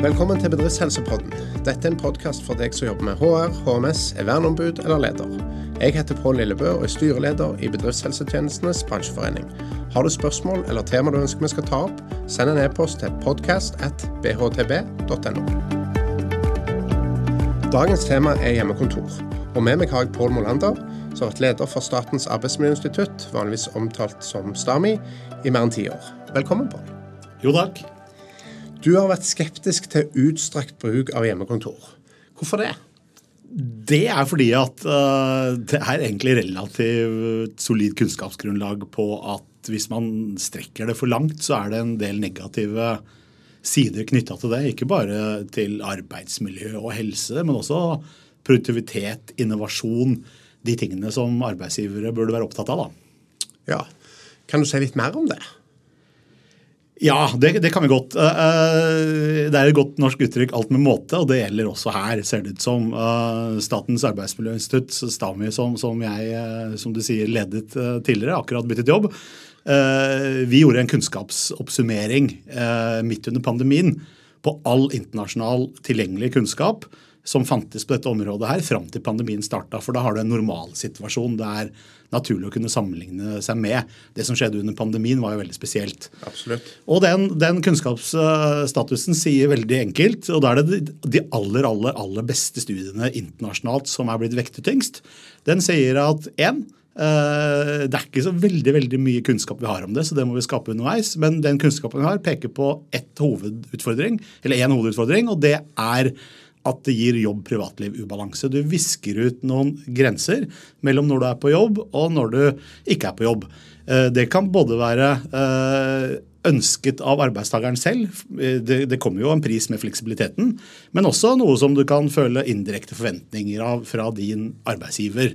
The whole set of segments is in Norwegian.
Velkommen til Bedriftshelsepodden. Dette er en podkast for deg som jobber med HR, HMS, er verneombud eller leder. Jeg heter Pål Lillebø og er styreleder i Bedriftshelsetjenestenes bransjeforening. Har du spørsmål eller tema du ønsker vi skal ta opp, send en e-post til podcast.bhtb.no. Dagens tema er hjemmekontor. Og med meg har jeg Pål Molander, som har vært leder for Statens arbeidsmiljøinstitutt, vanligvis omtalt som STAMI, i mer enn ti år. Velkommen, Pål. Jo, takk. Du har vært skeptisk til utstrakt bruk av hjemmekontor. Hvorfor det? Det er fordi at uh, det er egentlig relativt solid kunnskapsgrunnlag på at hvis man strekker det for langt, så er det en del negative sider knytta til det. Ikke bare til arbeidsmiljø og helse, men også produktivitet, innovasjon. De tingene som arbeidsgivere burde være opptatt av. Da. Ja. Kan du si litt mer om det? Ja, det, det, kan vi godt. Eh, eh, det er et godt norsk uttrykk 'alt med måte', og det gjelder også her, ser det ut som. Eh, Statens arbeidsmiljøinstitutt, STAMI, som, som jeg som du sier, ledet tidligere, akkurat byttet jobb. Vi gjorde en kunnskapsoppsummering midt under pandemien på all internasjonal tilgjengelig kunnskap som fantes på dette området her fram til pandemien starta. For da har du en normalsituasjon det er naturlig å kunne sammenligne seg med. Det som skjedde under pandemien, var jo veldig spesielt. Absolutt. Og den, den kunnskapsstatusen sier veldig enkelt, og da er det de aller, aller, aller beste studiene internasjonalt som er blitt vektet tyngst. Den sier at én eh, det er ikke så veldig veldig mye kunnskap vi har om det, så det må vi skape underveis. Men den kunnskapen vi har, peker på ett hovedutfordring, eller én hovedutfordring, og det er at det gir jobb-privatliv-ubalanse. Du visker ut noen grenser mellom når du er på jobb og når du ikke er på jobb. Eh, det kan både være eh, ønsket av arbeidstakeren selv, eh, det, det, kommer jo en pris med fleksibiliteten, men også noe som du kan føle indirekte forventninger av fra din arbeidsgiver.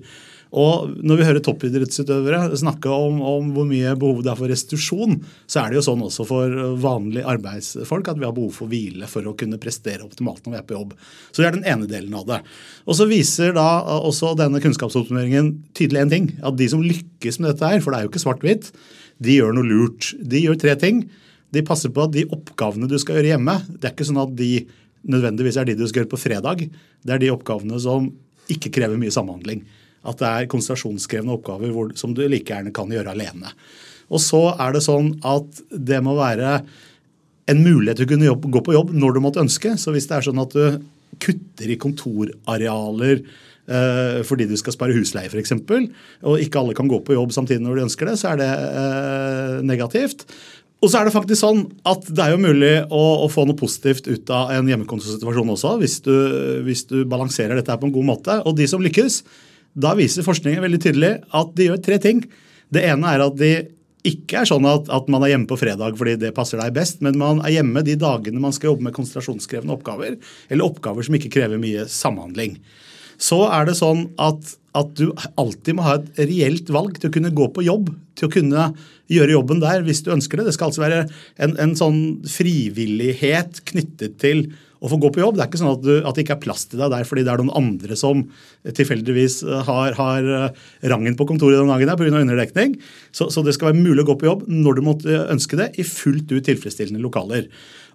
Og når vi hører toppidrettsutøvere snakke om, om, hvor mye behov det er for restitusjon, så er det jo sånn også for vanlige arbeidsfolk at vi har behov for hvile for å kunne prestere optimalt når vi er på jobb. Så det er den ene delen av det. Og så viser da også denne kunnskapsoppsummeringen tydelig én ting. At de som lykkes med dette her, for det er jo ikke svart-hvitt, de gjør noe lurt. De gjør tre ting. De passer på at de oppgavene du skal gjøre hjemme, det er ikke sånn at de nødvendigvis er de du skal gjøre på fredag. Det er de oppgavene som ikke krever mye samhandling. At det er konsentrasjonskrevende oppgaver hvor, som du like gjerne kan gjøre alene. Og så er det sånn at det må være en mulighet til å kunne jobb, gå på jobb når du måtte ønske. Så hvis det er sånn at du kutter i kontorarealer eh, fordi du skal spare husleie f.eks., og ikke alle kan gå på jobb samtidig når de ønsker det, så er det eh, negativt. Og så er det faktisk sånn at det er jo mulig å, å få noe positivt ut av en hjemmekontorsituasjon også, hvis du, hvis du balanserer dette her på en god måte. Og de som lykkes, da viser forskningen veldig tydelig at de gjør tre ting. Det ene er at de ikke er sånn at, at, man er hjemme på fredag fordi det passer deg best, men man er hjemme de dagene man skal jobbe med konsentrasjonskrevende oppgaver, eller oppgaver som ikke krever mye samhandling. Så er det sånn at, at du alltid må ha et reelt valg til å kunne gå på jobb, til å kunne gjøre jobben der hvis du ønsker det. Det skal altså være en, en sånn frivillighet knyttet til å få gå på jobb. Det er ikke sånn at, du, at, det ikke er plass til deg der fordi det er noen andre som tilfeldigvis eh, har, har eh, rangen på kontoret den dagen pga. underdekning. Så, så, det skal være mulig å gå på jobb når du måtte ønske det, i fullt ut tilfredsstillende lokaler.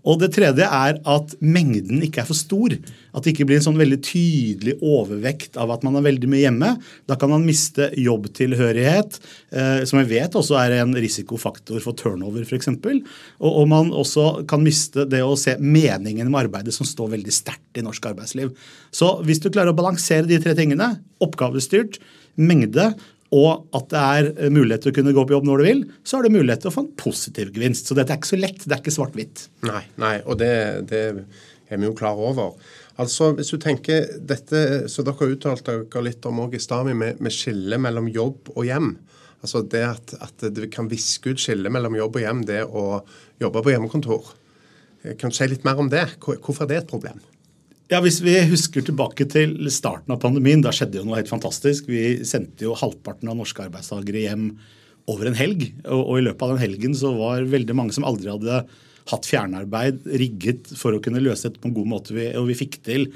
Og det tredje er at mengden ikke er for stor. At det ikke blir en sånn veldig tydelig overvekt av at man er veldig mye hjemme. Da kan man miste jobbtilhørighet, eh, som jeg vet også er en risikofaktor for turnover f.eks. Og, og man også kan miste det å se meningen med arbeidet som står veldig sterkt i norsk arbeidsliv. Så hvis du klarer å balansere de tre tingene, oppgavestyrt, mengde og at det er eh, mulighet til å kunne gå på jobb når du vil, så har du mulighet til å få en positiv gevinst. Så dette er ikke så lett. Det er ikke svart-hvitt. Nei, nei, og det, det, er vi jo klar over. Altså, Hvis du tenker dette så dere har uttalt dere litt om også i stad, med, med skille mellom jobb og hjem. Altså det at, at du kan viske ut skille mellom jobb og hjem, det å jobbe på hjemmekontor. Kan du si litt mer om det? Hvorfor er det et problem? Ja, Hvis vi husker tilbake til starten av pandemien, da skjedde jo noe helt fantastisk. Vi sendte jo halvparten av norske arbeidstakere hjem over en helg. Og, og, i løpet av den helgen så var veldig mange som aldri hadde hatt fjernarbeid, rigget for å kunne løse dette på en god måte. Og vi fikk til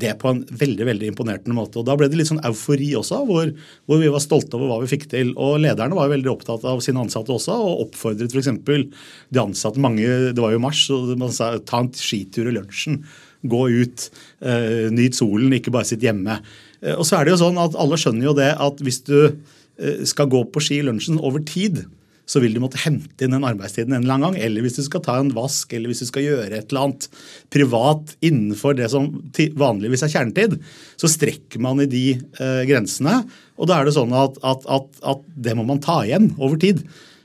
det på en veldig veldig imponerende måte. Og Da ble det litt sånn eufori også, hvor, hvor vi var stolte over hva vi fikk til. Og Lederne var veldig opptatt av sine ansatte også, og oppfordret f.eks. de ansatte mange, Det var jo mars, og man sa ta en skitur i lunsjen. Gå ut, eh, nyt solen, ikke bare sitt hjemme. Eh, og så er det jo sånn at Alle skjønner jo det at hvis du eh, skal gå på ski i lunsjen over tid, så vil du måtte hente inn den arbeidstiden en eller annen gang. Eller hvis du skal ta en vask, eller hvis du skal gjøre et eller annet privat innenfor det som vanligvis er kjernetid, så strekker man i de eh, grensene. Og da er det sånn at, at, at, at, det må man ta igjen over tid.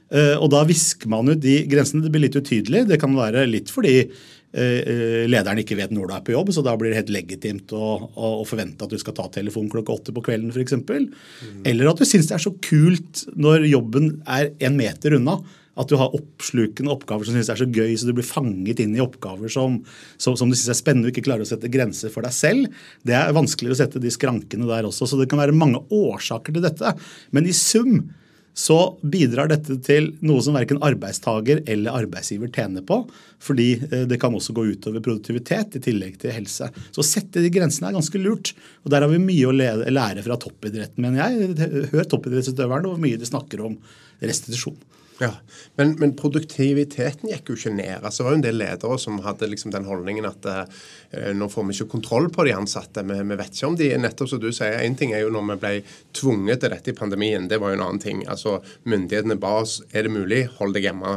Eh, og da visker man ut de grensene. Det blir litt utydelig. Det kan være litt fordi lederen ikke vet når du er på jobb, så da blir det helt legitimt å, å, å forvente at du skal ta telefonen klokka åtte på kvelden f.eks. Mm. Eller at du syns det er så kult når jobben er en meter unna. At du har oppslukende oppgaver som synes er så gøy, så du blir fanget inn i oppgaver som, som, som du syns er spennende og ikke klarer å sette grenser for deg selv. Det er vanskeligere å sette de skrankene der også. Så det kan være mange årsaker til dette. Men i sum så bidrar dette til noe som verken arbeidstaker eller arbeidsgiver tjener på. Fordi eh, det kan også gå utover produktivitet i tillegg til helse. Så å sette de grensene er ganske lurt. Og der har vi mye å lære fra toppidretten, mener jeg. Hør toppidrettsutøverne og hvor mye de snakker om restitusjon. Ja, men, men, produktiviteten gikk jo ikke ned. Altså, det var jo en del ledere som hadde liksom den holdningen at uh, nå får vi ikke kontroll på de ansatte. Vi, vi vet ikke om de nettopp som du sier, Én ting er jo når vi ble tvunget til dette i pandemien. Det var jo en annen ting. Altså, Myndighetene ba oss er det mulig, hold deg hjemme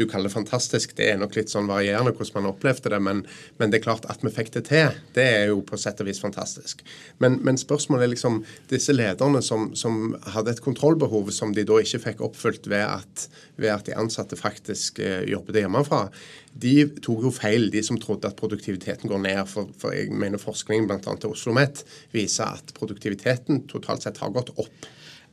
du kaller det fantastisk. Det er nok litt sånn varierende hvordan man opplevde det, men, men, det er klart at vi fikk det til, det er jo på sett og vis fantastisk. Men, men spørsmålet er liksom disse lederne som, som, hadde et kontrollbehov som de da ikke fikk oppfylt ved at, ved at de ansatte faktisk eh, jobbet hjemmefra. De tok jo feil, de som trodde at produktiviteten går ned. For, for jeg mener forskningen bl.a. til Oslo OsloMet viser at produktiviteten totalt sett har gått opp.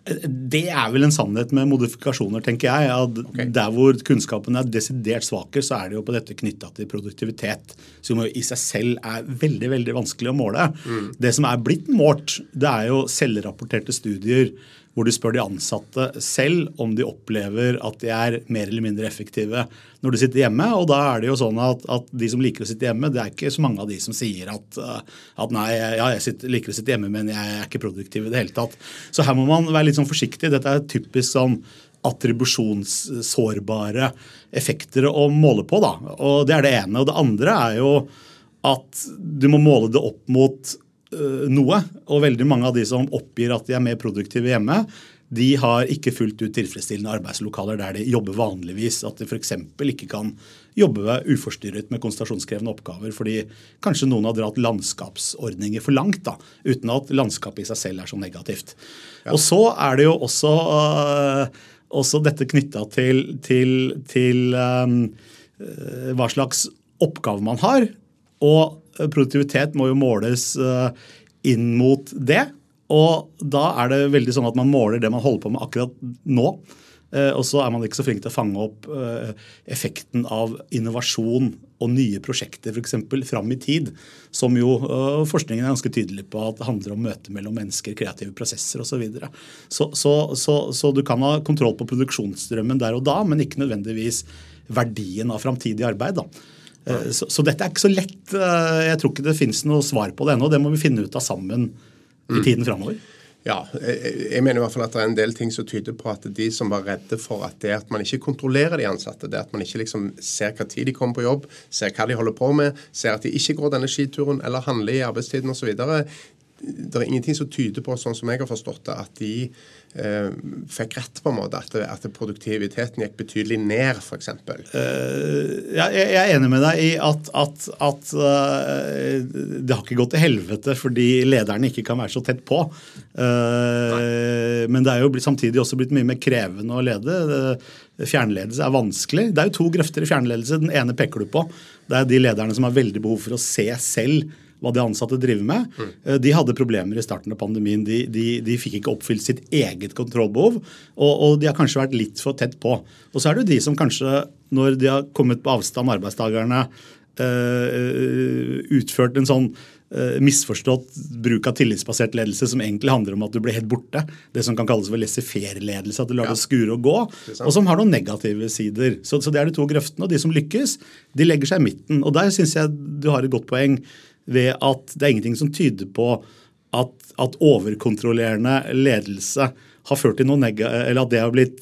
Det er vel en sannhet med modifikasjoner, tenker jeg. at okay. Der hvor kunnskapen er desidert svaker, så er det jo på dette knytta til produktivitet. Som i seg selv er veldig veldig vanskelig å måle. Mm. Det som er blitt målt, det er jo selvrapporterte studier hvor du spør de ansatte selv om de opplever at de er mer eller mindre effektive når de sitter hjemme. Og da er det jo sånn at, at de som liker å sitte hjemme, det er ikke så mange av de som sier at, uh, at nei, ja, jeg sitter, liker å sitte hjemme, men jeg er ikke produktiv i det hele tatt. Så her må man være litt sånn forsiktig. Dette er typisk sånn attribusjonssårbare effekter å måle på. da. Og Det er det ene. Og det andre er jo at du må måle det opp mot Eh, noe. Og veldig mange av de som oppgir at de er mer produktive hjemme, de har ikke fullt ut tilfredsstillende arbeidslokaler der de jobber vanligvis. At de f.eks. ikke kan jobbe uforstyrret med konsentrasjonskrevende oppgaver fordi kanskje noen har dratt landskapsordninger for langt, da, uten at landskapet i seg selv er så negativt. Ja. Og så er det jo også, uh, også dette knytta til, til, til um, hva slags oppgave man har. Og produktivitet må jo måles eh, inn mot det. Og da er det veldig sånn at man måler det man holder på med akkurat nå. Eh, og så er man ikke så flink til å fange opp eh, effekten av innovasjon og nye prosjekter f.eks. fram i tid, som jo forskningen er ganske tydelig på at det handler om møte mellom mennesker, kreative prosesser osv. Så, videre. så, så, så, så du kan ha kontroll på produksjonsstrømmen der og da, men ikke nødvendigvis verdien av framtidig arbeid. da. Eh, så, så, dette er ikke så lett. Eh, jeg tror ikke det finnes noe svar på det ennå. Det må vi finne ut av sammen i tiden framover. Ja, jeg mener i hvert fall at det er en del ting som tyder på at de som var redde for at det at man ikke kontrollerer de ansatte, det at man ikke liksom ser hva tid de kommer på jobb, ser hva de holder på med, ser at de ikke går denne skituren eller handler i arbeidstiden osv. Det er ingenting som tyder på, sånn som jeg har forstått det, at de fikk rett, på en måte, at, at produktiviteten gikk betydelig ned, f.eks.? Uh, ja, jeg er enig med deg i at, at, at uh, det har ikke gått til helvete fordi lederne ikke kan være så tett på. Uh, men det er jo samtidig også blitt mye mer krevende å lede. Fjernledelse er vanskelig. Det er jo to grøfter i fjernledelse. Den ene peker du på. Det er de lederne som har veldig behov for å se selv hva de ansatte driver med. Mm. De hadde problemer i starten av pandemien. De, de, de fikk ikke oppfylt sitt eget kontrollbehov, og, og, de har kanskje vært litt for tett på. Og så er det jo de som kanskje, når de har kommet på avstand, arbeidstakerne, øh, utført en sånn misforstått bruk av tillitsbasert ledelse som egentlig handler om at du blir helt borte. Det som kan kalles for laissez-faire-ledelse, at du lar ja. det skure og gå. Og som har noen negative sider. Så, så, det er de to grøftene. Og de som lykkes, de legger seg i midten. Og der syns jeg du har et godt poeng ved at det er ingenting som tyder på at, at overkontrollerende ledelse har ført til noe negativt, eller at det har blitt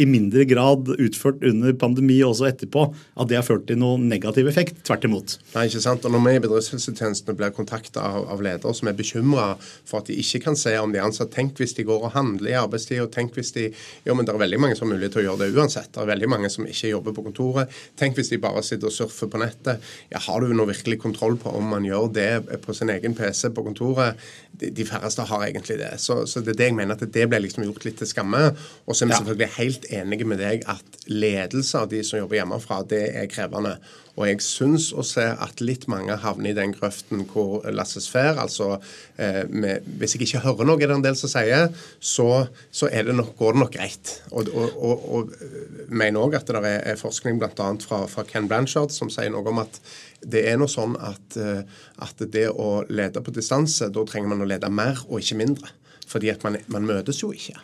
i mindre grad utført under pandemi og også etterpå, at det har ført til noen negativ effekt. Tvert imot. Nei, ikke sant. Og Når vi i bedriftshelsetjenestene blir kontakta av, av, ledere som er bekymra for at de ikke kan se om de er ansatt, tenk hvis de går og handler i arbeidstid, og tenk hvis de Jo, men det er veldig mange som har mulighet til å gjøre det uansett. Det er veldig mange som ikke jobber på kontoret. Tenk hvis de bare sitter og surfer på nettet. Ja, Har du nå virkelig kontroll på om man gjør det på sin egen PC på kontoret? De, de færreste har egentlig det. Så, så, det er det jeg mener at det ble liksom gjort litt til skamme. Og så er vi ja. selvfølgelig helt enig med deg at ledelse av de som jobber hjemmefra, det er krevende. Og jeg syns å se at litt mange havner i den grøften hvor Lasse Sfær altså eh, med, Hvis jeg ikke hører noe, er det en del som sier, så, så det nok, går det nok greit. Og, og, og, og mener òg at det er forskning bl.a. Fra, fra Ken Blanchard som sier noe om at det er noe sånn at, eh, at det å lede på distanse, da trenger man å lede mer og ikke mindre. Fordi at man, man møtes jo ikke.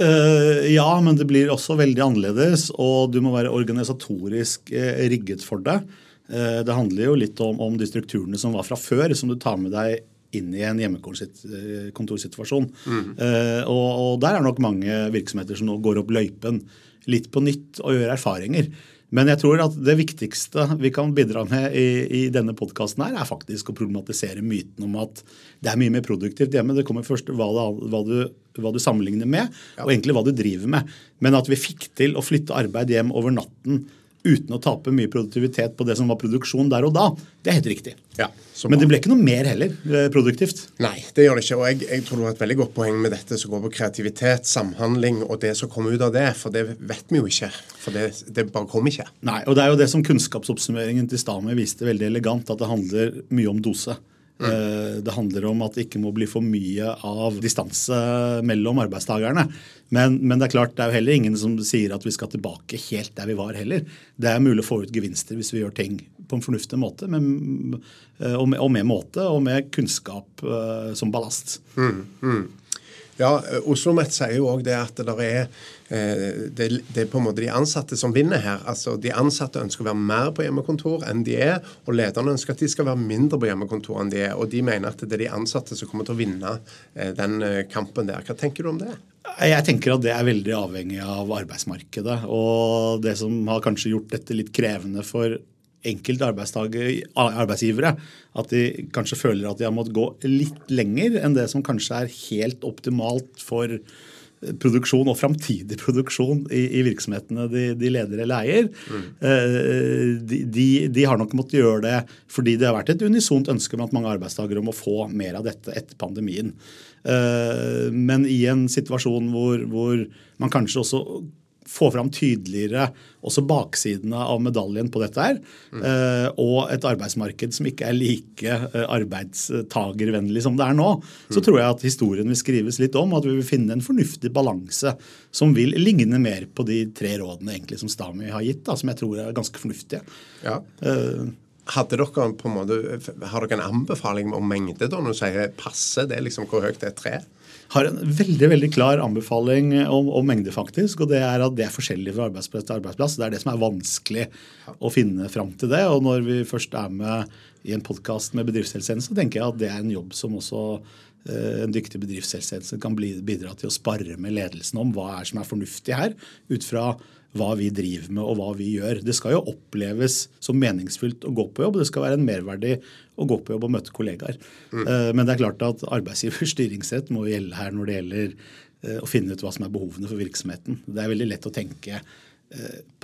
Uh, ja, men det blir også veldig annerledes, og du må være organisatorisk uh, rigget for det. Uh, det handler jo litt om, om, de strukturene som var fra før, som du tar med deg inn i en hjemmekontorsituasjon. Mm. Og, og, der er nok mange virksomheter som nå går opp løypen litt på nytt og gjør erfaringer. Men jeg tror at det viktigste vi kan bidra med i, i denne podkasten, er faktisk å problematisere myten om at det er mye mer produktivt hjemme. Det kommer først hva, det, hva, du, hva du, sammenligner med, og egentlig hva du driver med. Men at vi fikk til å flytte arbeid hjem over natten uten å tape mye produktivitet på det som var produksjon der og da. Det er helt riktig. Ja, Men det ble ikke noe mer heller eh, produktivt. Nei, det gjør det ikke. Og jeg, jeg, tror du har et veldig godt poeng med dette som går på kreativitet, samhandling og det som kommer ut av det. For det vet vi jo ikke. For det, det bare kommer ikke. Nei, og det er jo det som kunnskapsoppsummeringen til Stami viste veldig elegant, at det handler mye om dose. Mm. Det handler om at det ikke må bli for mye av distanse mellom arbeidstakerne. Men, men, det er klart, det er jo heller ingen som sier at vi skal tilbake helt der vi var heller. Det er mulig å få ut gevinster hvis vi gjør ting på en fornuftig måte, men, eh, og, med, og, med, måte, og med kunnskap uh, som ballast. Mm, mm. Ja, Oslo Met sier jo òg det at det er Eh, det, det, er på en måte de ansatte som vinner her. Altså, De ansatte ønsker å være mer på hjemmekontor enn de er, og lederne ønsker at de skal være mindre på hjemmekontor enn de er. Og de mener at det er de ansatte som kommer til å vinne eh, den eh, kampen der. Hva tenker du om det? Jeg tenker at det er veldig avhengig av arbeidsmarkedet. Og det som har kanskje gjort dette litt krevende for enkelte arbeidsgivere, at de kanskje føler at de har måttet gå litt lenger enn det som kanskje er helt optimalt for produksjon og framtidig produksjon i, i virksomhetene de, de, leder eller eier, mm. de, de, de, har nok måttet gjøre det fordi det har vært et unisont ønske blant mange arbeidstakere om å få mer av dette etter pandemien. Eh, men i en situasjon hvor, hvor man kanskje også få fram tydeligere også baksidene av medaljen på dette her. Mm. Eh, og et arbeidsmarked som ikke er like eh, arbeidstagervennlig som det er nå. Så mm. tror jeg at historien vil skrives litt om, at vi vil finne en fornuftig balanse som vil ligne mer på de tre rådene egentlig som Stami har gitt, da, som jeg tror er ganske fornuftige. Ja. Eh, hadde dere på en måte, Har dere en anbefaling om mengde da, når du sier passe? Det er liksom hvor høyt det er tre? Har en veldig veldig klar anbefaling om, om, mengde, faktisk. Og det er at det er forskjellig fra arbeidsplass til arbeidsplass. Det er det som er vanskelig å finne fram til det. Og når vi først er med i en podkast med bedriftshelsetjeneste, så tenker jeg at det er en jobb som også eh, en dyktig bedriftshelsetjeneste kan bidra til å spare med ledelsen om hva er som er fornuftig her, ut fra hva vi driver med og hva vi gjør. Det skal jo oppleves som meningsfylt å gå på jobb. Det skal være en merverdi å gå på jobb og møte kollegaer. Mm. Eh, men det er klart at arbeidsgivers styringsrett må gjelde her når det gjelder eh, å finne ut hva som er behovene for virksomheten. Det er veldig lett å tenke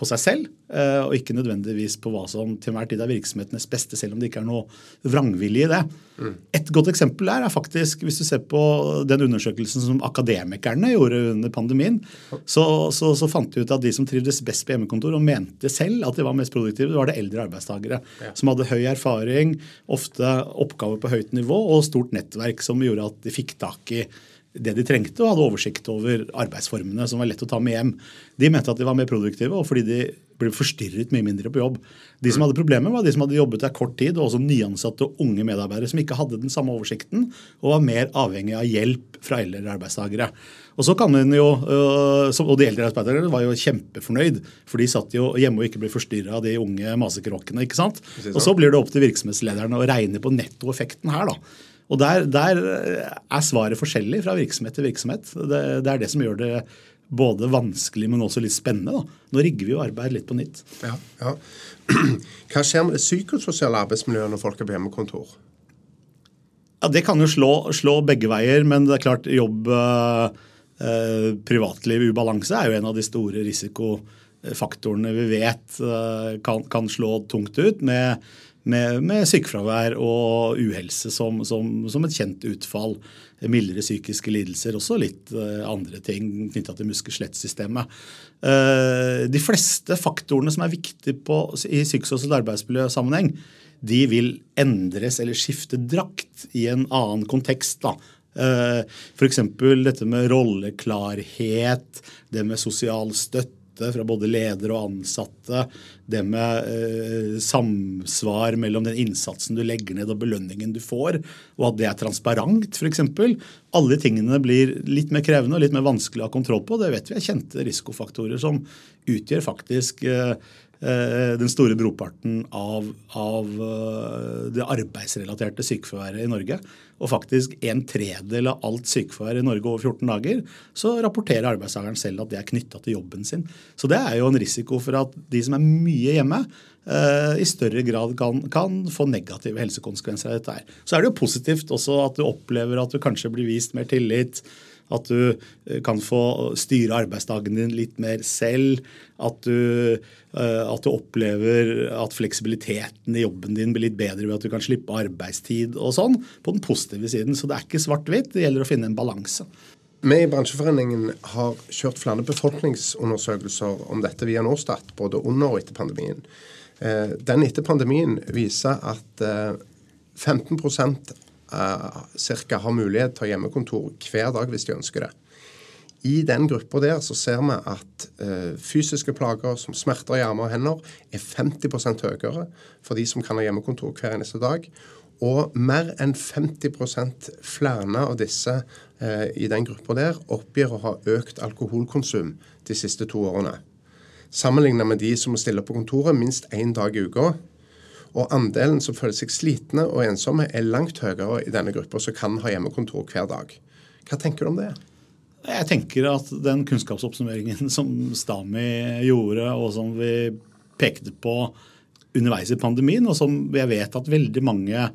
på seg selv, eh, og ikke nødvendigvis på hva som til enhver tid er virksomhetenes beste, selv om det ikke er noe vrangvilje i det. Mm. Et godt eksempel er faktisk, hvis du ser på den undersøkelsen som akademikerne gjorde under pandemien, så, så, så fant de ut at de som trivdes best på hjemmekontor og mente selv at de var mest produktive, det var det eldre arbeidstakere. Ja. Som hadde høy erfaring, ofte oppgaver på høyt nivå og stort nettverk som gjorde at de fikk tak i det de trengte, og hadde oversikt over arbeidsformene som var lett å ta med hjem. De mente at de var mer produktive, og fordi de ble forstyrret mye mindre på jobb. De som hadde problemer, var de som hadde jobbet der kort tid, og også nyansatte og unge medarbeidere som ikke hadde den samme oversikten og var mer avhengig av hjelp fra eldre arbeidstakere. Og så kan man jo, øh, og de eldre arbeidstakerne var jo kjempefornøyd, for de satt jo hjemme og ikke ble forstyrra av de unge masekråkene. ikke sant? Og så blir det opp til virksomhetslederne å regne på nettoeffekten her. da. Og der, der, er svaret forskjellig fra virksomhet til virksomhet. Det, det, er det som gjør det både vanskelig, men også litt spennende. Da. Nå rigger vi jo arbeid litt på nytt. Ja, ja. Hva skjer med det psykososiale arbeidsmiljøet når folk er på hjemmekontor? Ja, Det kan jo slå, slå begge veier, men det er klart jobb, eh, privatliv, ubalanse er jo en av de store risikofaktorene vi vet eh, kan, kan slå tungt ut. med med, med sykefravær og uhelse som, som, som, et kjent utfall. Mildere psykiske lidelser, også litt uh, andre ting knytta til muskel-skjelettsystemet. Uh, de fleste faktorene som er viktige på, i psykososial arbeidsmiljøsammenheng, de vil endres eller skifte drakt i en annen kontekst. da. Uh, F.eks. dette med rolleklarhet, det med sosial støtte støtte fra både ledere og ansatte. Det med eh, samsvar mellom den innsatsen du legger ned og belønningen du får, og at det er transparent f.eks. Alle tingene blir litt mer krevende og litt mer vanskelig å ha kontroll på. Det vet vi er kjente risikofaktorer som utgjør faktisk eh, den store broparten av, av eh, det arbeidsrelaterte sykefraværet i Norge. Og faktisk en tredel av alt sykefravær i Norge over 14 dager, så rapporterer arbeidstakeren selv at det er knytta til jobben sin. Så det er jo en risiko for at de som er mye hjemme, eh, i større grad kan, kan, få negative helsekonsekvenser av dette. her. Så er det jo positivt også at du opplever at du kanskje blir vist mer tillit at du eh, kan få styre arbeidsdagen din litt mer selv. At du, eh, at du, opplever at fleksibiliteten i jobben din blir litt bedre ved at du kan slippe arbeidstid og sånn. På den positive siden. Så det er ikke svart-hvitt. Det gjelder å finne en balanse. Vi i Bransjeforeningen har kjørt flere befolkningsundersøkelser om dette via Norstat, både under og etter pandemien. Eh, den etter pandemien viser at 15 uh, cirka har mulighet til å ha hjemmekontor hver dag hvis de ønsker det. I den gruppa der så ser vi at uh, fysiske plager som smerter i armer og hender er 50% høyere for de som kan ha hjemmekontor hver eneste dag. Og mer enn 50% flere av disse uh, i den gruppa der oppgir å ha økt alkoholkonsum de siste to årene. Sammenlignet med de som må stille på kontoret minst én dag i uka, og andelen som føler seg slitne og ensomme, er langt høyere i denne gruppa som kan ha hjemmekontor hver dag. Hva tenker du om det? Jeg tenker at den kunnskapsoppsummeringen som Stami gjorde, og som vi pekte på underveis i pandemien, og som jeg vet at veldig mange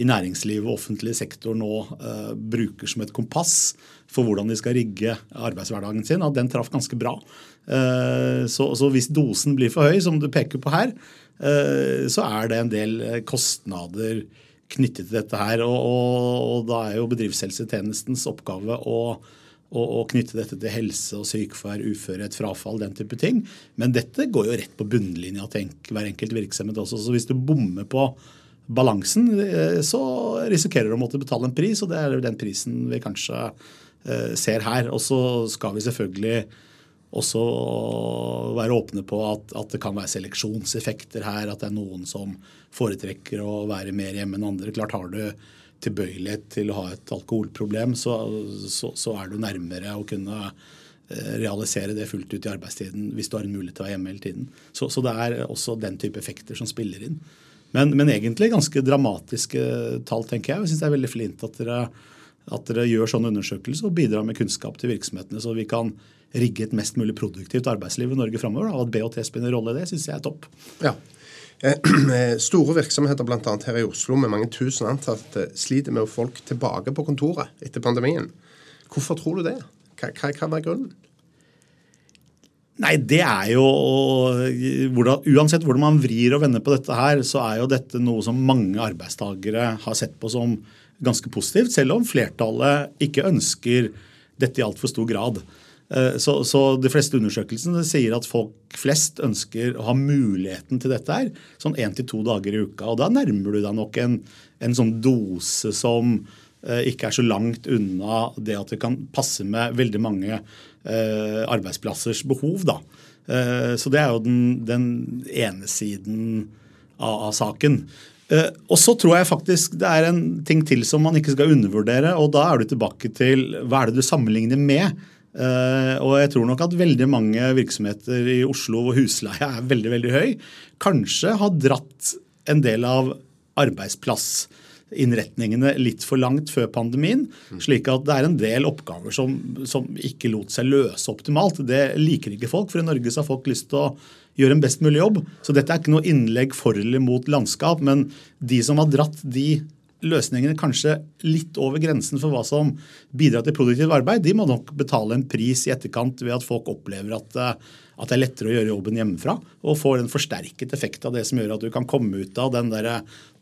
i næringslivet og offentlig sektor nå uh, bruker som et kompass for hvordan de skal rigge arbeidshverdagen sin, at den traff ganske bra. Uh, så, så, hvis dosen blir for høy, som du peker på her, så er det en del eh, kostnader knyttet til dette her. Og, og, og da er jo bedriftshelsetjenestens oppgave å, å, å knytte dette til helse og sykefravær, uførhet, frafall, den type ting. Men dette går jo rett på bunnlinja til hver enkelt virksomhet også. Så hvis du bommer på balansen, eh, så risikerer du å måtte betale en pris, og det er den prisen vi kanskje ser her. Og så skal vi selvfølgelig også være åpne på at, at, det kan være seleksjonseffekter her. At det er noen som foretrekker å være mer hjemme enn andre. Klart Har du tilbøyelighet til å ha et alkoholproblem, så, så, så er du nærmere å kunne eh, realisere det fullt ut i arbeidstiden hvis du har en mulighet til å være hjemme hele tiden. Så, så det er også den type effekter som spiller inn. Men, men egentlig ganske dramatiske tall, tenker jeg. Jeg syns det er veldig flint at dere, at dere gjør sånne undersøkelser og bidrar med kunnskap til virksomhetene, så vi kan rigge et mest mulig produktivt arbeidsliv i Norge framover. At BHT spiller en rolle i det, syns jeg er topp. Ja. Eh, store virksomheter bl.a. her i Oslo med mange tusen ansatte sliter med å få folk tilbake på kontoret etter pandemien. Hvorfor tror du det? Hva, hva kan være grunnen? Nei, det er jo hvordan, Uansett hvordan man vrir og vender på dette her, så er jo dette noe som mange arbeidstakere har sett på som ganske positivt, selv om flertallet ikke ønsker dette i altfor stor grad. Eh, så, så, De fleste undersøkelsene sier at folk flest ønsker å ha muligheten til dette her, sånn én til to dager i uka. og Da nærmer du deg nok en, en sånn dose som eh, ikke er så langt unna det at det kan passe med veldig mange eh, arbeidsplassers behov. da. Så det er jo den, den ene siden av, av saken. Og så tror jeg faktisk det er en ting til som man ikke skal undervurdere. og Da er du tilbake til hva er det du sammenligner med. Uh, og jeg tror nok at veldig mange virksomheter i Oslo hvor husleia er veldig veldig høy, kanskje har dratt en del av arbeidsplassinnretningene litt for langt før pandemien. Slik at det er en del oppgaver som, som ikke lot seg løse optimalt. Det liker ikke folk, for i Norge har folk lyst til å gjøre en best mulig jobb. Så dette er ikke noe innlegg for eller mot landskap, men de som har dratt de løsningene kanskje litt over grensen for hva som bidrar til produktivt arbeid, de må nok betale en pris i etterkant ved at folk opplever at, eh, at det er lettere å gjøre jobben hjemmefra. Og får en forsterket effekt av det som gjør at du kan komme ut av den der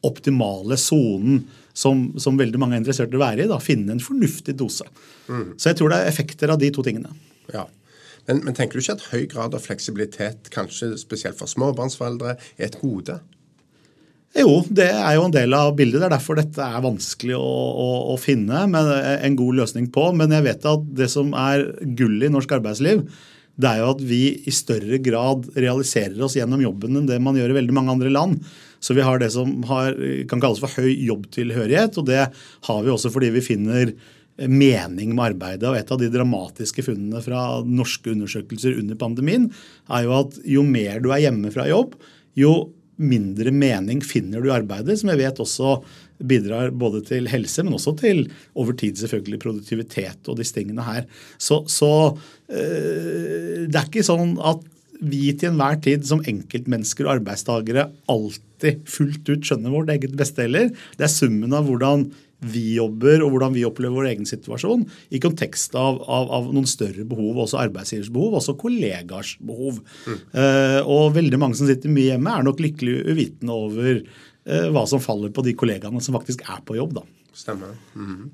optimale sonen som, som, veldig mange er interessert i å være i. Da, finne en fornuftig dose. Mm. Så jeg tror det er effekter av de to tingene. Ja. Men, men, tenker du ikke at høy grad av fleksibilitet, kanskje spesielt for småbarnsforeldre, er et gode? Jo, det er jo en del av bildet. Det er derfor dette er vanskelig å, å, å finne en god løsning på. Men jeg vet at det som er gull i norsk arbeidsliv, det er jo at vi i større grad realiserer oss gjennom jobben enn det man gjør i veldig mange andre land. Så vi har det som har, kan kalles for høy jobbtilhørighet, og det har vi også fordi vi finner mening med arbeidet. Og et av de dramatiske funnene fra norske undersøkelser under pandemien er jo at jo mer du er hjemme fra jobb, jo mindre mening finner du i arbeidet, som jeg vet også bidrar både til helse, men også til over tid selvfølgelig produktivitet og disse tingene her. Så, så øh, det er ikke sånn at vi til enhver tid som enkeltmennesker og arbeidstakere alltid fullt ut skjønner vårt eget beste heller. Det er summen av hvordan vi jobber og hvordan vi opplever vår egen situasjon, i kontekst av, av, av noen større behov, også arbeidsgivers behov, også kollegers behov. Mm. Uh, og veldig mange som sitter mye hjemme, er nok lykkelig uvitende over uh, hva som faller på de kollegaene som faktisk er på jobb. da. Stemmer. Mm.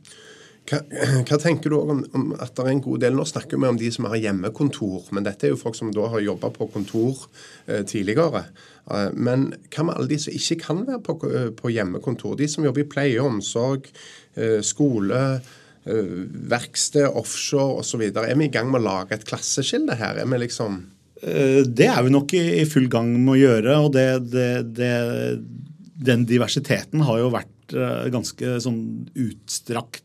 Hva, hva, tenker du om, om, at det er en god del Nå snakker vi om de som har hjemmekontor, men dette er jo folk som da har jobba på kontor eh, tidligere. Eh, men hva med alle de som ikke kan være på, eh, på hjemmekontor? De som jobber i pleie og omsorg, eh, skole, eh, verksted, offshore osv. Er vi i gang med å lage et klasseskille her? Er vi liksom eh, Det er vi nok i, i full gang med å gjøre. og det, det, det, Den diversiteten har jo vært ganske sånn utstrakt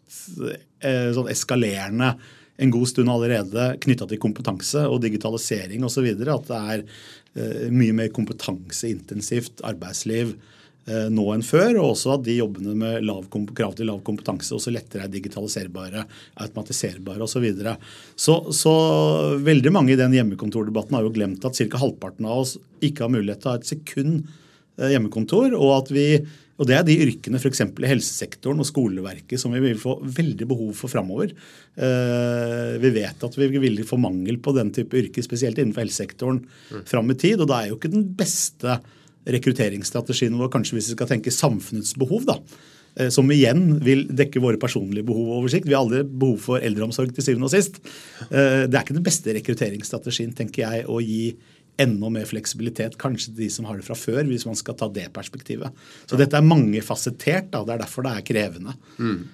Eh, sånn eskalerende en god stund allerede knytta til kompetanse og digitalisering osv. At det er eh, mye mer kompetanseintensivt arbeidsliv eh, nå enn før. Og også at de jobbene med lav, krav til lav kompetanse også lettere er digitaliserbare, automatiserbare osv. Så, videre. så Så veldig mange i den hjemmekontordebatten har jo glemt at ca. halvparten av oss ikke har mulighet til å ha et sekund hjemmekontor, og at vi og Det er de yrkene f.eks. i helsesektoren og skoleverket som vi vil få veldig behov for framover. Eh, vi vet at vi vil få mangel på den type yrker, spesielt innenfor helsesektoren, mm. fram i tid. Og da er jo ikke den beste rekrutteringsstrategien vår kanskje hvis vi skal tenke samfunnets behov. da, eh, som igjen vil dekke våre personlige behov og oversikt. Vi har aldri behov for eldreomsorg til syvende og sist. Eh, det er ikke den beste rekrutteringsstrategien tenker jeg, å gi enda mer fleksibilitet kanskje til de som har det fra før, hvis man skal ta det perspektivet. Så ja. dette er mangefasettert. Da. Det er derfor det er krevende. Mm.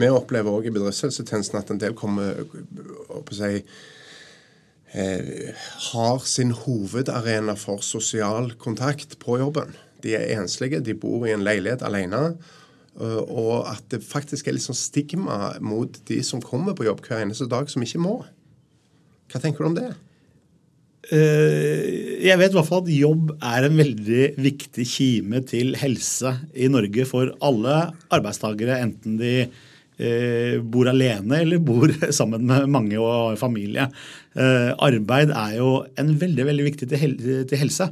Vi opplever òg i bedriftshelsetjenesten at en del kommer opp si, eh, har sin hovedarena for sosial kontakt på jobben. De er enslige, de bor i en leilighet alene. Og at det faktisk er litt sånn stigma mot de som kommer på jobb hver eneste dag, som ikke må. Hva tenker du om det? Eh, jeg vet i hvert fall at jobb er en veldig viktig kime til helse i Norge for alle arbeidstakere, enten de eh, bor alene eller bor sammen med mange og familie. Eh, arbeid er jo en veldig, veldig viktig til helse.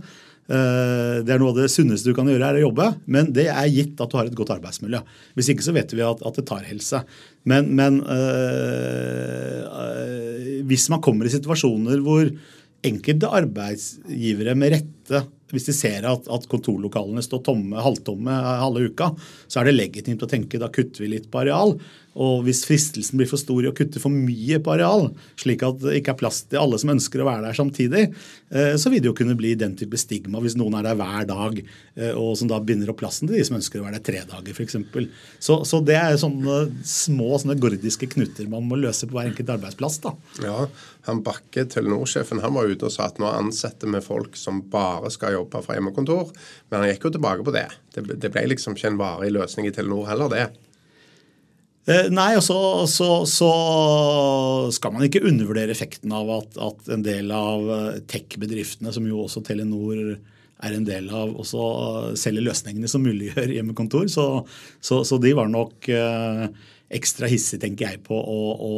Det er noe av det sunneste du kan gjøre, er å jobbe, men det er gitt at du har et godt arbeidsmiljø. Hvis ikke så vet vi at, at det tar helse. Men, men øh, hvis man kommer i situasjoner hvor enkelte arbeidsgivere med rette fleste, hvis de ser at, at kontorlokalene står tomme, halvtomme halve uka, så er det legitimt å tenke da kutter vi litt på areal. Og hvis fristelsen blir for stor i å kutte for mye på areal, slik at det ikke er plass til alle som ønsker å være der samtidig, eh, så vil det jo kunne bli den type stigma hvis noen er der hver dag, eh, og som da binder opp plassen til de som ønsker å være der tre dager f.eks. Så, så det er sånne små sånne gordiske knutter man må løse på hver enkelt arbeidsplass. da. Ja, han Bakke, Telenor-sjefen, han var ute og sa at nå ansetter vi folk som bare skal jobbe fra hjemmekontor. Men han gikk jo tilbake på det. Det, det ble liksom ikke en varig løsning i Telenor heller, det. Eh, nei, og så, så, så, skal man ikke undervurdere effekten av at, at en del av eh, tech-bedriftene, som jo også Telenor er en del av, også selger løsningene som muliggjør hjemmekontor. Så, så de var nok eh, ekstra hissige, tenker jeg, på å, å,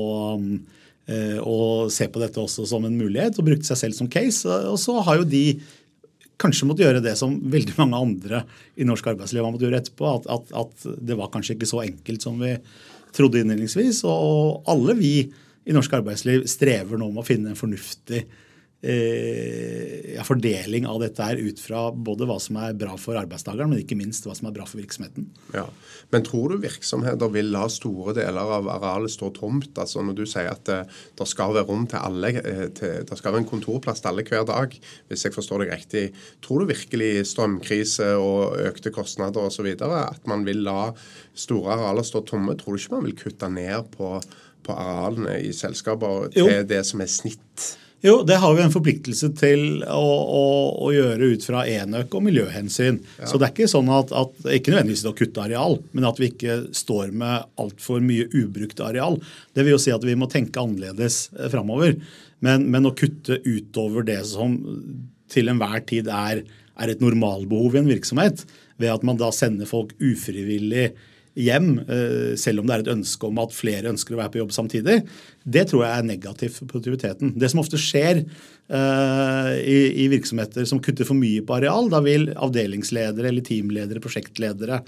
å, se på dette også som en mulighet, og brukte seg selv som case. Og så har jo de kanskje måtte gjøre det som veldig mange andre i norsk arbeidsliv har måttet gjøre etterpå. At, at, at, det var kanskje ikke så enkelt som vi trodde innledningsvis. Og alle vi i norsk arbeidsliv strever nå med å finne en fornuftig eh, ja, fordeling av dette her ut fra både hva som er bra for arbeidstakeren, men ikke minst hva som er bra for virksomheten. Ja, Men tror du virksomheter vil la store deler av arealet stå tomt? Altså Når du sier at det, eh, det skal være rom til alle, eh, til, det skal være en kontorplass til alle hver dag, hvis jeg forstår deg riktig. Tror du virkelig strømkrise og økte kostnader osv. at man vil la store arealer stå tomme? Tror du ikke man vil kutte ned på, på arealene i selskaper til jo. det som er snitt? Jo, det har vi en forpliktelse til å, å, å gjøre ut fra enøk og miljøhensyn. Ja. Så det er ikke sånn at, at ikke nødvendigvis å kutte areal, men at vi ikke står med altfor mye ubrukt areal. Det vil jo si at vi må tenke annerledes eh, framover. Men, men, å kutte utover det som til enhver tid er, er et normalbehov i en virksomhet, ved at man da sender folk ufrivillig hjem, eh, selv om det er et ønske om at flere ønsker å være på jobb samtidig, det tror jeg er negativt for produktiviteten. Det som ofte skjer uh, i, i, virksomheter som kutter for mye på areal, da vil avdelingsledere eller teamledere, prosjektledere,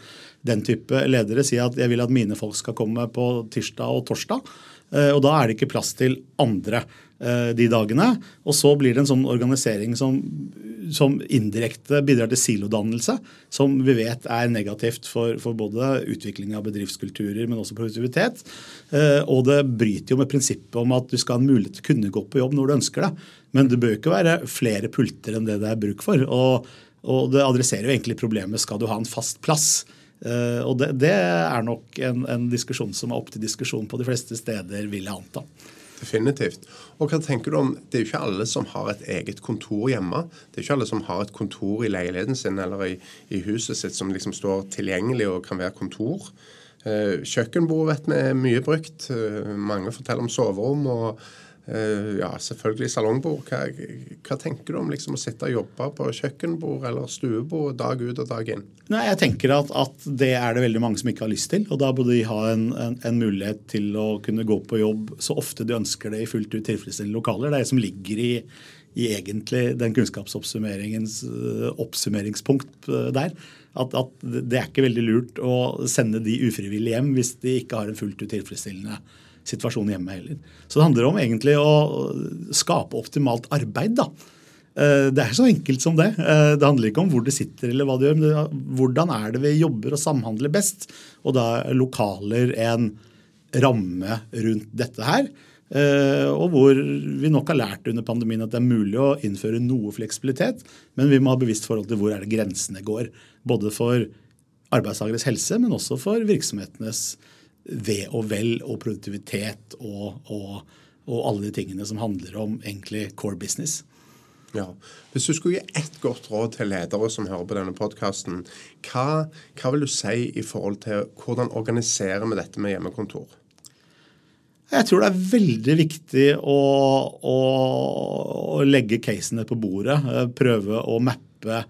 den type ledere si at jeg vil at mine folk skal komme på tirsdag og torsdag. Uh, og da er det ikke plass til andre. Eh, de dagene. Og så blir det en sånn organisering som, som indirekte bidrar til silodannelse, som vi vet er negativt for, for, både utvikling av bedriftskulturer, men også produktivitet. Eh, og det bryter jo med prinsippet om at du skal ha en mulighet til å kunne gå på jobb når du ønsker det. Men det bør ikke være flere pulter enn det det er bruk for. Og, og det adresserer jo egentlig problemet skal du ha en fast plass. Uh, og det, det, er nok en, en, diskusjon som er opp til diskusjon på de fleste steder, vil jeg anta. Definitivt. Og hva tenker du om, Det er jo ikke alle som har et eget kontor hjemme. Det er ikke alle som har et kontor i leiligheten sin eller i, i huset sitt som liksom står tilgjengelig og kan være kontor. Eh, kjøkkenbord vet vi er mye brukt. Eh, mange forteller om soverom. og ja, selvfølgelig salongbord. Hva, hva, tenker du om liksom å sitte og jobbe på kjøkkenbord eller stuebord dag ut og dag inn? Nei, Jeg tenker at, at, det er det veldig mange som ikke har lyst til. og Da burde de ha en, en, en, mulighet til å kunne gå på jobb så ofte de ønsker det i fullt ut tilfredsstillende lokaler. Det er det som ligger i, i egentlig den kunnskapsoppsummeringens uh, oppsummeringspunkt uh, der. At, at, det er ikke veldig lurt å sende de ufrivillig hjem hvis de ikke har en fullt ut tilfredsstillende situasjonen hjemme heller. Så det handler om egentlig å skape optimalt arbeid. da. Eh, det er så enkelt som det. Eh, det handler ikke om hvor du sitter eller hva du gjør, men hvordan er det vi jobber og samhandler best. Og da er lokaler en ramme rundt dette her. Eh, og hvor vi nok har lært under pandemien at det er mulig å innføre noe fleksibilitet, men vi må ha bevisst forhold til hvor er det grensene går. Både for arbeidstakeres helse, men også for virksomhetenes ve og vel og produktivitet og, og, og, alle de tingene som handler om egentlig core business. Ja. Hvis du skulle gi ett godt råd til ledere som hører på denne podkasten, hva, hva, vil du si i forhold til hvordan organiserer vi dette med hjemmekontor? Jeg tror det er veldig viktig å, å, å legge casene på bordet. Eh, prøve å mappe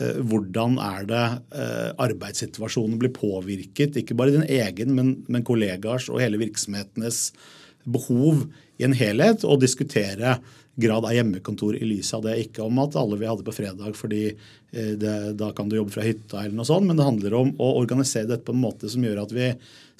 hvordan er det eh, arbeidssituasjonen blir påvirket, ikke bare din egen, men, men kollegaers og hele virksomhetenes behov i en helhet, og diskutere grad av hjemmekontor i lys av det. Ikke om at alle vi hadde på fredag fordi eh, det, da kan du jobbe fra hytta, eller noe sånt, men det handler om å organisere dette på en måte som gjør at vi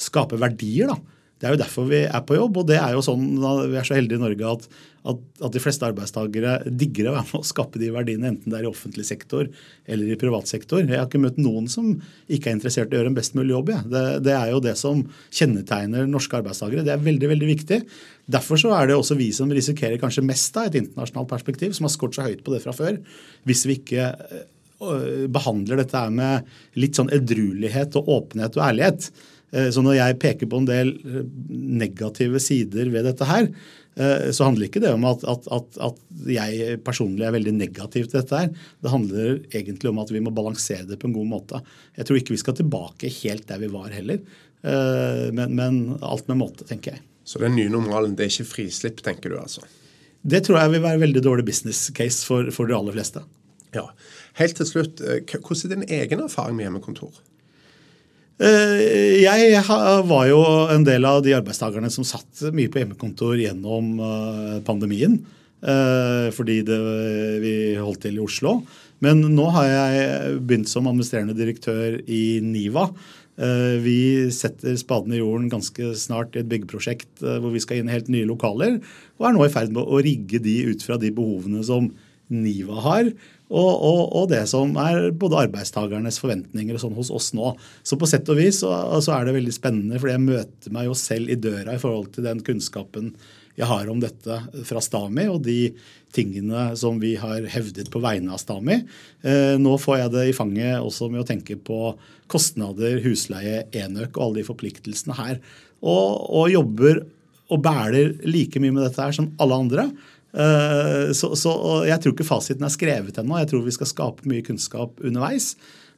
skaper verdier da, Det er jo derfor vi er på jobb, og det er jo sånn, vi er så heldige i Norge at, at, at de fleste arbeidstakere digger å være med å skape de verdiene, enten det er i offentlig sektor eller i privat sektor. Jeg har ikke møtt noen som ikke er interessert i å gjøre en best mulig jobb. Ja. Det, det, er jo det som kjennetegner norske arbeidstakere. Det er veldig veldig viktig. Derfor så er det også vi som risikerer kanskje mest av et internasjonalt perspektiv, som har skåret så høyt på det fra før. Hvis vi ikke øh, behandler dette med litt sånn edruelighet og åpenhet og ærlighet. Eh, så når jeg peker på en del øh, negative sider ved dette her, Eh, så handler ikke det om at, at, at, at, jeg personlig er veldig negativ til dette. her. Det handler egentlig om at vi må balansere det på en god måte. Jeg tror ikke vi skal tilbake helt der vi var heller, eh, men, men alt med måte, tenker jeg. Så den nye normalen det er ikke frislipp, tenker du altså? Det tror jeg vil være veldig dårlig business case for, for de aller fleste. Ja. Helt til slutt, eh, hvordan er din egen erfaring med hjemmekontor? Eh, jeg var jo en del av de arbeidstakerne som satt mye på hjemmekontor gjennom eh, pandemien. Eh, fordi det, vi holdt til i Oslo. Men nå har jeg begynt som administrerende direktør i NIVA. Vi setter spaden i jorden ganske snart i et byggeprosjekt hvor vi skal inn i helt nye lokaler. Og er nå i ferd med å rigge de ut fra de behovene som NIVA har, og, og, og, det som er både arbeidstakernes forventninger og sånn hos oss nå. Så på sett og vis så, så, er det veldig spennende, for jeg møter meg jo selv i døra i forhold til den kunnskapen jeg har om dette fra Stami og de tingene som vi har hevdet på vegne av Stami. Eh, nå får jeg det i fanget også med å tenke på kostnader, husleie, enøk og alle de forpliktelsene her. Og, og jobber og bæler like mye med dette her som alle andre. Eh, så, så, jeg tror ikke fasiten er skrevet ennå. Jeg tror vi skal skape mye kunnskap underveis.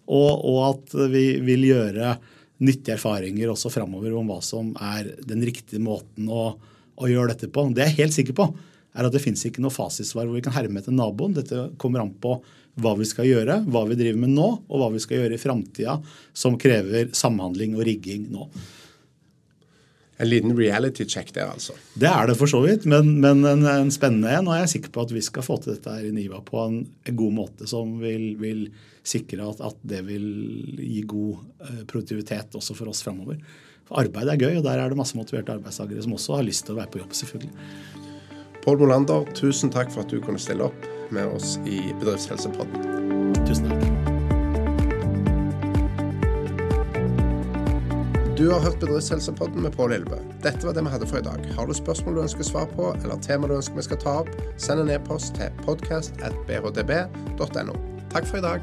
Og, og at vi vil gjøre nyttige erfaringer også framover om hva som er den riktige måten å, å, gjøre dette på. Det jeg er helt sikker på, er at det fins ikke noe fasitsvar hvor vi kan herme etter naboen. Dette kommer an på hva vi skal gjøre, hva vi driver med nå, og hva vi skal gjøre i framtida som krever samhandling og rigging nå. En liten reality check der, altså. Det er det for så vidt, men, men en, en, spennende en. Og jeg er sikker på at vi skal få til dette her i NIVA på en, en god måte som vil, vil sikre at, at, det vil gi god uh, produktivitet også for oss framover. For arbeid er gøy, og der er det masse motiverte arbeidstakere som også har lyst til å være på jobb, selvfølgelig. Pål Molander, tusen takk for at du kunne stille opp med oss i Bedriftshelsepodden. Tusen takk. Du har hørt Bedriftshelsepodden med Pål Lillebø. Dette var det vi hadde for i dag. Har du spørsmål du ønsker svar på, eller tema du ønsker vi skal ta opp, send en e-post til podcast.bhdb.no. Takk for i dag.